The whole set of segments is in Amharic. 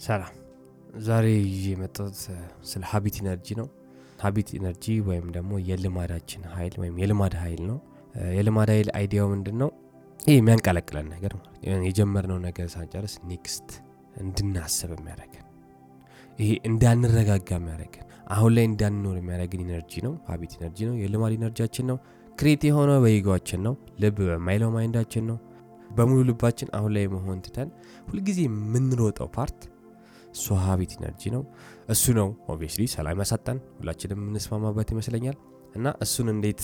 ሰላም ዛሬ ይዤ የመጣሁት ስለ habit energy ነው። habit energy ወይም ደግሞ የልማዳችን ኃይል ወይም የልማድ ኃይል ነው። የልማድ ኃይል idea ው ምንድን ነው? ይህ የሚያንቀለቅለን ነገር የጀመርነው ነገር ሳንጨርስ next እንድናስብ የሚያደርገን ይሄ እንዳንረጋጋ የሚያደርገን አሁን ላይ እንዳንኖር የሚያደርግን energy ነው። habit energy ነው። የልማድ energy ያችን ነው። create የሆነው በ ego አችን ነው። ልብ በማይለው mind አችን ነው። በሙሉ ልባችን አሁን ላይ መሆን ትተን ሁልጊዜ የምንሮጠው part habit energy ነው። እሱ ነው obviously ሰላም ያሳጣን ሁላችንም የምንስማማበት ይመስለኛል። እና እሱን እንዴት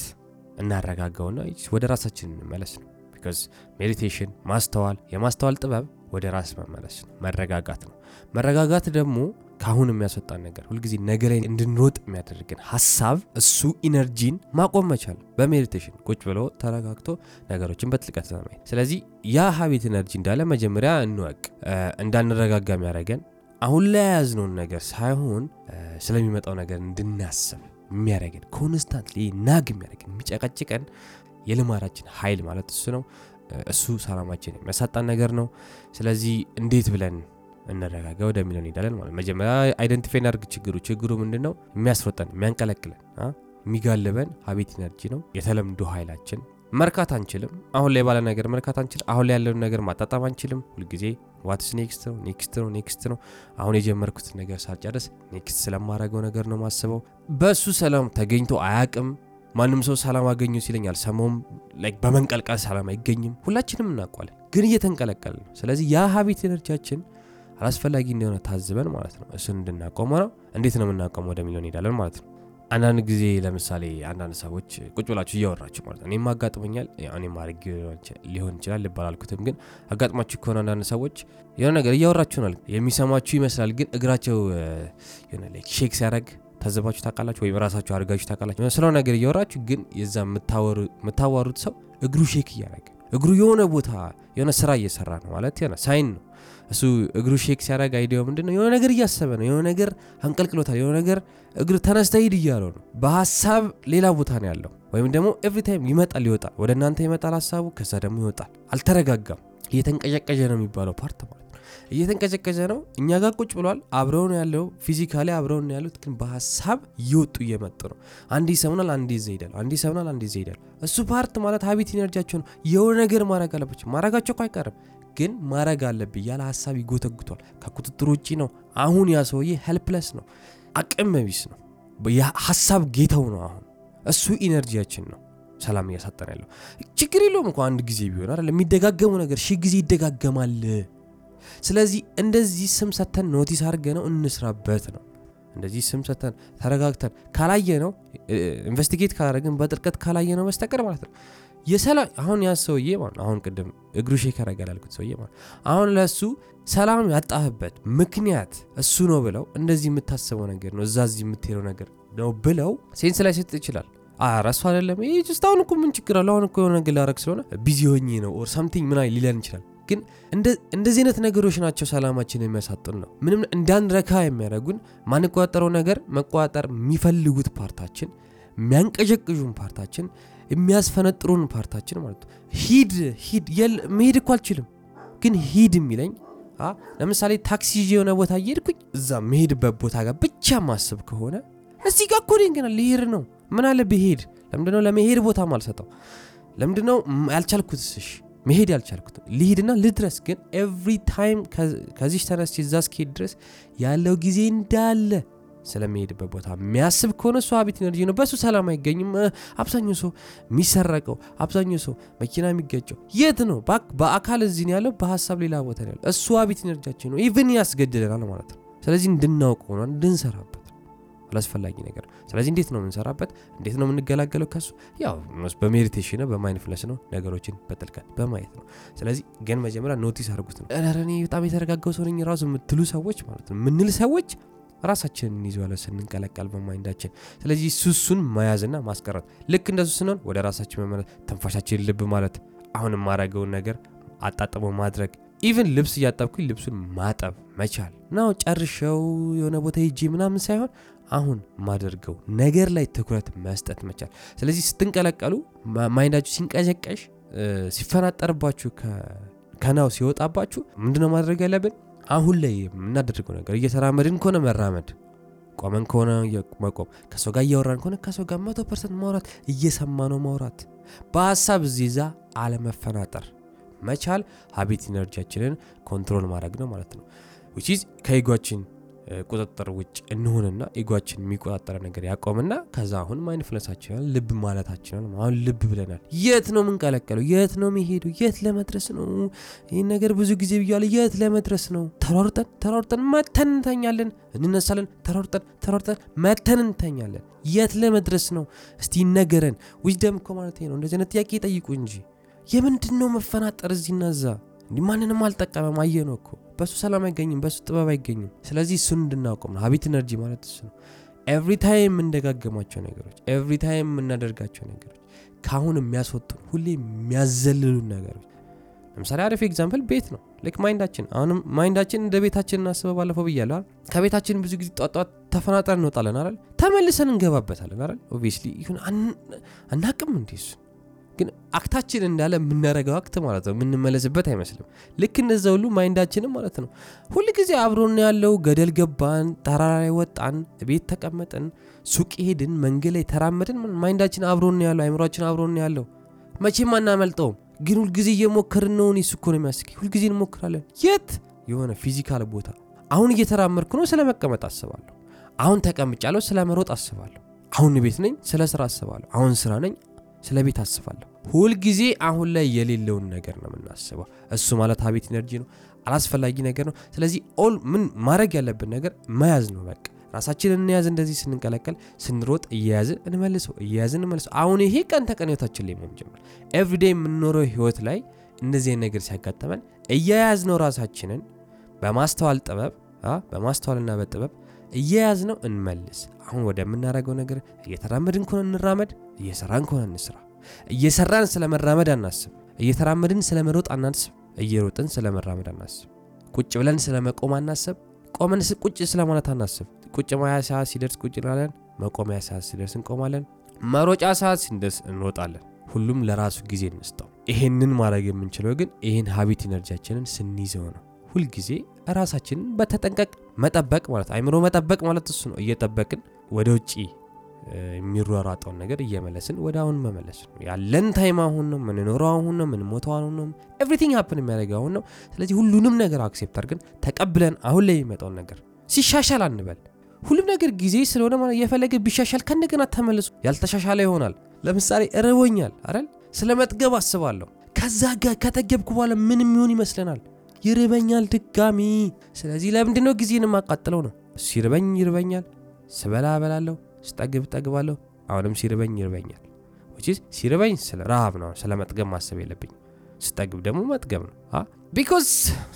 እናረጋጋውና ወደ ራሳችን እንመለስ ነው። because meditation ማስተዋል፣ የማስተዋል ጥበብ ወደ ራስ መመለስ ነው፣ መረጋጋት ነው። መረጋጋት ደግሞ ከአሁን የሚያስወጣን ነገር ሁልጊዜ ነገ ላይ እንድንሮጥ የሚያደርግን ሀሳብ እሱ energy ን ማቆም መቻል በ meditation ቁጭ ብሎ ተረጋግቶ ነገሮችን በጥልቀት ስለዚህ ያ habit energy እንዳለ መጀመሪያ እንወቅ። እንዳንረጋጋ የሚያደርገን አሁን ላይ የያዝነውን ነገር ሳይሆን ስለሚመጣው ነገር እንድናስብ የሚያደርገን constantly nag የሚያደርገን የሚጨቀጭቀን የልማዳችን ኃይል ማለት እሱ ነው። እሱ ሰላማችን የሚያሳጣን ነገር ነው። ስለዚህ እንዴት ብለን እንረጋጋ ወደሚለው እንሄዳለን ማለት መጀመሪያ identify እናድርግ ችግሩ ችግሩ ምንድን ነው የሚያስሮጠን የሚያንቀለቅለን የሚጋልበን habit energy ነው የተለምዶ ኃይላችን መርካት አንችልም። አሁን ላይ ባለ ነገር መርካት አንችልም። አሁን ላይ ያለውን ነገር ማጣጣም አንችልም። ሁልጊዜ what's next ነው next ነው next ነው። አሁን የጀመርኩትን ነገር ሳልጨርስ next ስለማድረገው ነገር ነው ማስበው በእሱ ሰላም ተገኝቶ አያቅም ማንም ሰው ሰላም አገኙ ሲለኝ አልሰማውም። በመንቀልቀል ሰላም አይገኝም። ሁላችንም እናውቋለን ግን እየተንቀለቀል ነው። ስለዚህ ያ habit energy ያችን አላስፈላጊ እንደሆነ ታዝበን ማለት ነው እሱን እንድናቆመው ነው። እንዴት ነው የምናቆመው ወደሚለው እንሄዳለን ማለት ነው አንዳንድ ጊዜ ለምሳሌ አንዳንድ ሰዎች ቁጭ ብላችሁ እያወራችሁ ማለት እኔም አጋጥሞኛል እኔም አድርጌ ሊሆን ይችላል ልባል ግን አጋጥሟችሁ ከሆነ አንዳንድ ሰዎች የሆነ ነገር እያወራችሁ ነው የሚሰማችሁ ይመስላል ግን እግራቸው የሆነ shake ሲያደርግ ታዘባችሁ ታውቃላችሁ ወይም ራሳችሁ አድርጋችሁ ታውቃላችሁ። ስለ ነገር እያወራችሁ ግን የዛ የምታዋሩት ሰው እግሩ shake እያደረገ እግሩ የሆነ ቦታ የሆነ ስራ እየሰራ ነው ማለት የሆነ sign ነው እሱ እግሩ shake ሲያደርግ idea ው ምንድን ነው የሆነ ነገር እያሰበ ነው። የሆነ ነገር አንቀልቅሎታል። የሆነ ነገር እግር ተነስተ ሂድ እያለው ነው። በሀሳብ ሌላ ቦታ ነው ያለው። ወይም ደግሞ every time ይመጣል ይወጣል። ወደ እናንተ ይመጣል ሀሳቡ ከዛ ደግሞ ይወጣል። አልተረጋጋም። እየተንቀጨቀጨ ነው የሚባለው part ማለት ነው። እየተንቀጨቀጨ ነው። እኛ ጋር ቁጭ ብሏል። አብረው ያለው። physically አብረው ያሉት ግን በሀሳብ እየወጡ እየመጡ ነው። አንድ ይሰሙናል አንድ ይዘ አንድ ይሰሙናል አንድ ይዘ እሱ part ማለት habit energy ያቸው ነው። የሆነ ነገር ማድረግ አለባቸው። ማድረጋቸው እኮ አይቀርም ግን ማድረግ አለብኝ ያለ ሀሳብ ይጎተጉቷል። ከቁጥጥር ውጭ ነው። አሁን ያ ሰውዬ helpless ነው። አቅም ቢስ ነው። ሀሳብ ጌታው ነው አሁን። እሱ energy ያችን ነው። ሰላም እያሳጠን ያለው። ችግር የለውም እኮ አንድ ጊዜ ቢሆን አይደል? የሚደጋገሙ ነገር ሺህ ጊዜ ይደጋገማል። ስለዚህ እንደዚህ ስም ሰተን notice አድርገነው እንስራበት ነው። እንደዚህ ስም ሰተን ተረጋግተን ካላየነው investigate ካላደረግን በጥልቀት ካላየነው በስተቀር ማለት ነው የሰላም አሁን ያ ሰውዬ ማለት አሁን ቅድም እግሩ shake ያደርጋል ሰውዬ ማለት አሁን ለእሱ ሰላም ያጣህበት ምክንያት እሱ ነው ብለው እንደዚህ የምታስበው ነገር ነው እዛ እዚህ የምትሄደው ነገር ነው ብለው sense ላይሰጥ ይችላል። ረሱ አይደለም። ይህ just አሁን እኮ ምን ችግር አለ አሁን እኮ የሆነ ነገር ላረግ ስለሆነ busy ሆኜ ነው or something ምን ሊለን ይችላል። ግን እንደዚህ አይነት ነገሮች ናቸው ሰላማችን የሚያሳጡን ነው። ምንም እንዳንረካ የሚያደርጉን ማንቆጣጠረው ነገር መቆጣጠር የሚፈልጉት part አችን የሚያንቀዠቅዡን part አችን የሚያስፈነጥሩን part አችን ማለት ሂድ ሂድ መሄድ እኮ አልችልም። ግን ሂድ የሚለኝ ለምሳሌ ታክሲ ይዤ የሆነ ቦታ እየሄድኩኝ እዛ መሄድበት ቦታ ጋር ብቻ ማስብ ከሆነ እዚህ ጋር እኮ ገና ልሄድ ነው። ምን አለ ብሄድ? ለምንድነው ለመሄድ ቦታ ማልሰጠው? ለምንድነው ያልቻልኩት ስሽ መሄድ ያልቻልኩት ልሂድና ልድረስ። ግን every time ከዚህ ተነስቼ እዛ እስክሄድ ድረስ ያለው ጊዜ እንዳለ ስለሚሄድበት ቦታ የሚያስብ ከሆነ እሱ habit energy ነው። በእሱ ሰላም አይገኝም። አብዛኛው ሰው የሚሰረቀው አብዛኛው ሰው መኪና የሚገጨው የት ነው? በአካል እዚህ ያለው በሀሳብ ሌላ ቦታ ነው ያለው። እሱ habit energy ያችን ነው። even ያስገድለናል ማለት ነው። ስለዚህ እንድናውቅ ሆነን እንድንሰራበት አላስፈላጊ ነገር። ስለዚህ እንዴት ነው የምንሰራበት? እንዴት ነው የምንገላገለው ከሱ? ያው በ meditation ነው በ mindfulness ነው ነገሮችን በጥልቀት በማየት ነው። ስለዚህ ግን መጀመሪያ notice አድርጉት ነው። እኔ በጣም የተረጋጋው ሰው ነኝ ራሱ የምትሉ ሰዎች ማለት ነው የምንል ሰዎች ራሳችንን እንይዘዋለን ስንንቀለቀል በ mind ኣችን። ስለዚህ ሱሱን መያዝና ማስቀረት። ልክ እንደሱ ስንሆን ወደ ራሳችን መመለስ ተንፋሻችን ልብ ማለት አሁን የማረገውን ነገር አጣጥሞ ማድረግ። even ልብስ እያጠብኩኝ ልብሱን ማጠብ መቻል። ነው ጨርሸው የሆነ ቦታ ሄጄ ምናምን ሳይሆን አሁን ማደርገው ነገር ላይ ትኩረት መስጠት መቻል። ስለዚህ ስትንቀለቀሉ mind ኣችሁ ሲንቀዠቀዥ ሲፈናጠርባችሁ ከ now ሲወጣባችሁ ምንድነው ማድረግ ያለብን አሁን ላይ የምናደርገው ነገር እየተራመድን ከሆነ መራመድ፣ ቆመን ከሆነ መቆም፣ ከሰው ጋር እያወራን ከሆነ ከሰው ጋር መቶ percent ማውራት፣ እየሰማ ነው ማውራት፣ በሀሳብ እዚህ እዛ አለመፈናጠር መቻል habit energy ያችንን control ማድረግ ነው ማለት ነው። ከ ego ኣችን ቁጥጥር ውጭ እንሆንና ego ኣችን የሚቆጣጠረው ነገር ያቆምና ከዛ አሁን mindfulness ኣችንን ልብ ማለታችንን አሁን ልብ ብለናል። የት ነው የምንቀለቀለው? የት ነው የሚሄዱ? የት ለመድረስ ነው? ይህን ነገር ብዙ ጊዜ ብያለሁ። የት ለመድረስ ነው? ተሯርጠን ተሯርጠን መተን እንተኛለን፣ እንነሳለን። ተሯርጠን ተሯርጠን መተን እንተኛለን። የት ለመድረስ ነው? እስቲ ይነገረን። wisdom እኮ ማለት ነው። እንደዚህ አይነት ጥያቄ ጠይቁ እንጂ የምንድን ነው መፈናጠር እዚህና እዛ? እንዲህ ማንንም አልጠቀመም። አየ ነው እኮ በሱ ሰላም አይገኝም፣ በሱ ጥበብ አይገኝም። ስለዚህ እሱን እንድናውቀም ነው habit energy ማለት እሱ ነው። every time የምንደጋግማቸው ነገሮች፣ every time የምናደርጋቸው ነገሮች ከአሁን የሚያስወጡን ሁሌ የሚያዘልሉን ነገሮች። ለምሳሌ አሪፍ example ቤት ነው። like mind ኣችን አሁንም mind ኣችን እንደ ቤታችን እናስበው። ባለፈው ብያለሁ? ከቤታችን ብዙ ጊዜ ጧት ጧት ተፈናጠር እንወጣለን አይደል? ተመልሰን እንገባበታለን አይደል? obviously አናቅም እሱ ግን act ኣችን እንዳለ የምናረገው act ማለት ነው የምንመለስበት አይመስልም። ልክ እንደዛ ሁሉ mind ኣችንም ማለት ነው ሁል ጊዜ አብሮን ያለው ገደል ገባን፣ ተራራ ላይ ወጣን፣ ቤት ተቀመጥን፣ ሱቅ ሄድን፣ መንገድ ላይ ተራመድን፣ mind ኣችን አብሮን ያለው አይምሯችን አብሮን ያለው መቼም አናመልጠውም። ግን ሁልጊዜ እየሞከርን ነው። እሱ እኮ ነው የሚያስገኝ። ሁልጊዜ እንሞክራለን። የት የሆነ physical ቦታ አሁን እየተራመድኩ ነው፣ ስለ መቀመጥ አስባለሁ። አሁን ተቀምጫለሁ፣ ስለ መሮጥ አስባለሁ። አሁን ቤት ነኝ፣ ስለ ስራ አስባለሁ። አሁን ስራ ነኝ ስለ ቤት አስባለሁ። ሁልጊዜ አሁን ላይ የሌለውን ነገር ነው የምናስበው። እሱ ማለት habit energy ነው፣ አላስፈላጊ ነገር ነው። ስለዚህ all ምን ማድረግ ያለብን ነገር መያዝ ነው። በቃ ራሳችንን እንያዝ። እንደዚህ ስንቀለቀል ስንሮጥ እየያዝን እንመልሰው፣ እየያዝን እንመልሰው። አሁን ይሄ ቀን ተቀን ህይወታችን ላይ መሆን ጀመር። everyday የምንኖረው ህይወት ላይ እንደዚህ ነገር ሲያጋጠመን እየያዝ ነው ራሳችንን በማስተዋል ጥበብ በማስተዋልና በጥበብ እየያዝ ነው እንመልስ። አሁን ወደምናደርገው ነገር እየተራመድን ከሆነ እንራመድ፣ እየሰራን ከሆነ እንስራ። እየሰራን ስለ መራመድ አናስብ፣ እየተራመድን ስለ መሮጥ አናስብ፣ እየሮጥን ስለ መራመድ አናስብ። ቁጭ ብለን ስለ መቆም አናስብ፣ ቆመን ቁጭ ስለ ማለት አናስብ። ቁጭ ማያ ሰዓት ሲደርስ ቁጭ እንላለን፣ መቆሚያ ሰዓት ሲደርስ እንቆማለን፣ መሮጫ ሰዓት ሲደርስ እንሮጣለን። ሁሉም ለራሱ ጊዜ እንስጠው። ይሄንን ማድረግ የምንችለው ግን ይህን ሀቢት ኢነርጂያችንን ስንይዘው ነው። ሁልጊዜ ራሳችንን በተጠንቀቅ መጠበቅ ማለት አይምሮ መጠበቅ ማለት እሱ ነው። እየጠበቅን ወደ ውጭ የሚሯሯጠውን ነገር እየመለስን ወደ አሁን መመለስ ነው። ያለን time አሁን ነው። ምንኖረው አሁን ነው። ምንሞተው አሁን ነው። everything happen የሚያደርገው አሁን ነው። ስለዚህ ሁሉንም ነገር accept አድርገን ተቀብለን አሁን ላይ የሚመጣውን ነገር ሲሻሻል አንበል። ሁሉም ነገር ጊዜ ስለሆነ ማለት እየፈለገ ቢሻሻል ከእንደገና ተመልሶ ያልተሻሻለ ይሆናል። ለምሳሌ እርቦኛል አይደል? ስለ መጥገብ አስባለሁ። ከዛ ጋር ከጠገብኩ በኋላ ምን የሚሆን ይመስለናል? ይርበኛል ድጋሚ። ስለዚህ ለምንድን ነው ጊዜን የማቃጥለው ነው? ሲርበኝ ይርበኛል፣ ስበላ እበላለሁ፣ ስጠግብ እጠግባለሁ። አሁንም ሲርበኝ ይርበኛል። ሲርበኝ ስለ ረሃብ ነው፣ ስለ መጥገብ ማሰብ የለብኝ። ስጠግብ ደግሞ መጥገብ ነው። because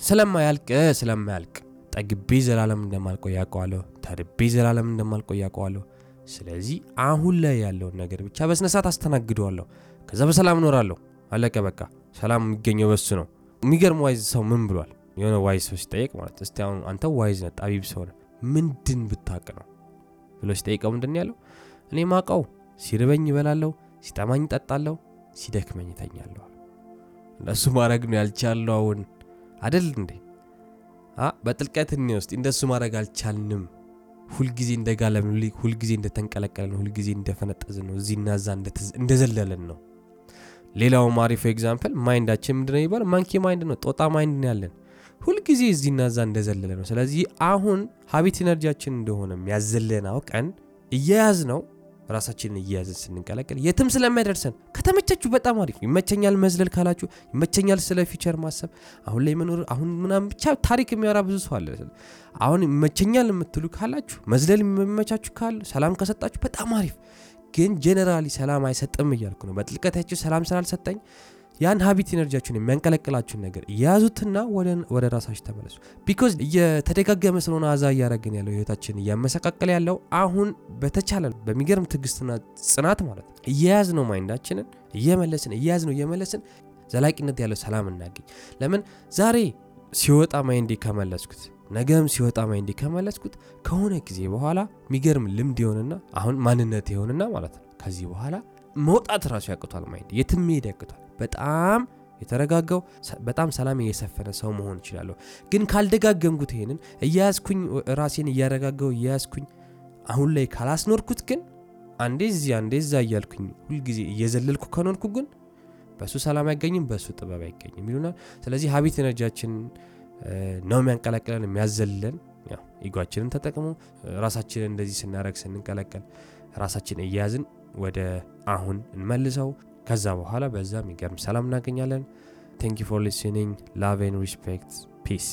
ስለማያልቅ ስለማያልቅ ጠግቤ ዘላለም እንደማልቆይ ያውቀዋለሁ። ተርቤ ዘላለም እንደማልቆይ ያውቀዋለሁ። ስለዚህ አሁን ላይ ያለውን ነገር ብቻ በስነሳት አስተናግደዋለሁ። ከዛ በሰላም እኖራለሁ። አለቀ በቃ። ሰላም የሚገኘው በሱ ነው። የሚገርም wise ሰው ምን ብሏል? የሆነ wise ሰው ሲጠየቅ ማለት እስቲ አሁን አንተ wise ነህ ጠቢብ ሰው ነህ ምንድን ብታቅ ነው ብሎ ሲጠይቀው ምንድን ያለው? እኔ ማቀው ሲርበኝ ይበላለሁ፣ ሲጠማኝ ጠጣለሁ፣ ሲደክመኝ ይተኛለሁ። እንደሱ ማድረግ ነው ያልቻለው አሁን አደል እንዴ? በጥልቀት እኔ ውስጥ እንደሱ ማድረግ አልቻልንም። ሁልጊዜ እንደጋለም፣ ሁልጊዜ እንደተንቀለቀለ ነው፣ ሁልጊዜ እንደፈነጠዝ ነው፣ እዚህና እዛ እንደዘለለን ነው። ሌላውም አሪፍ example mind ኣችን ምንድነው ይባል monkey mind ነው፣ ጦጣ mind ነው ያለን ሁልጊዜ እዚህና እዛ እንደዘለለ ነው። ስለዚህ አሁን habit energy ያችን እንደሆነ የሚያዘለን አውቀን እየያዝ ነው ራሳችንን እየያዝን ስንቀለቀል የትም ስለማይደርሰን ከተመቻችሁ በጣም አሪፍ ይመቸኛል መዝለል ካላችሁ ይመቸኛል ስለ future ማሰብ። አሁን ላይ መኖር አሁን ምናምን ብቻ ታሪክ የሚያወራ ብዙ ሰው አለ። አሁን ይመቸኛል የምትሉ ካላችሁ መዝለል የሚመቻችሁ ካለ ሰላም ከሰጣችሁ በጣም አሪፍ። ግን generally ሰላም አይሰጥም እያልኩ ነው። በጥልቀታችሁ ሰላም ስላልሰጠኝ ያን habit energy ያችሁን የሚያንቀለቅላችሁን ነገር የያዙትና ወደ ራሳችሁ ተመለሱ። because እየተደጋገመ ስለሆነ አዛ እያደረግን ያለው ህይወታችን እያመሰቃቀል ያለው አሁን በተቻለ በሚገርም ትዕግስትና ጽናት ማለት ነው እየያዝ ነው mind ኣችንን እየመለስን እየያዝ ነው እየመለስን ዘላቂነት ያለው ሰላም እናገኝ። ለምን? ዛሬ ሲወጣ mind ኤ ከመለስኩት ነገም ሲወጣ mind ኤ ከመለስኩት ከሆነ ጊዜ በኋላ የሚገርም ልምድ ይሆንና አሁን ማንነት ይሆንና ማለት ነው ከዚህ በኋላ መውጣት ራሱ ያቅቷል mind የትም መሄድ ያቅቷል በጣም የተረጋጋው በጣም ሰላም የሰፈነ ሰው መሆን እችላለሁ። ግን ካልደጋገምኩት ይሄንን እያያዝኩኝ ራሴን እያረጋጋው እያያዝኩኝ አሁን ላይ ካላስኖርኩት ግን አንዴ እዚህ አንዴ እዛ እያልኩኝ ሁልጊዜ እየዘለልኩ ከኖርኩ ግን በእሱ ሰላም አይገኝም፣ በእሱ ጥበብ አይገኝም ይሉናል። ስለዚህ habit energy ያችን ነው የሚያንቀለቅለን የሚያዘልለን። ego አችንን ተጠቅሞ ራሳችንን እንደዚህ ስናረግ ስንንቀለቀል ራሳችን እያያዝን ወደ አሁን እንመልሰው። ከዛ በኋላ በዛ የሚገርም ሰላም እናገኛለን። ቴንክ ዩ ፎር ሊስኒንግ ላቭ ኤንድ ሪስፔክት ፒስ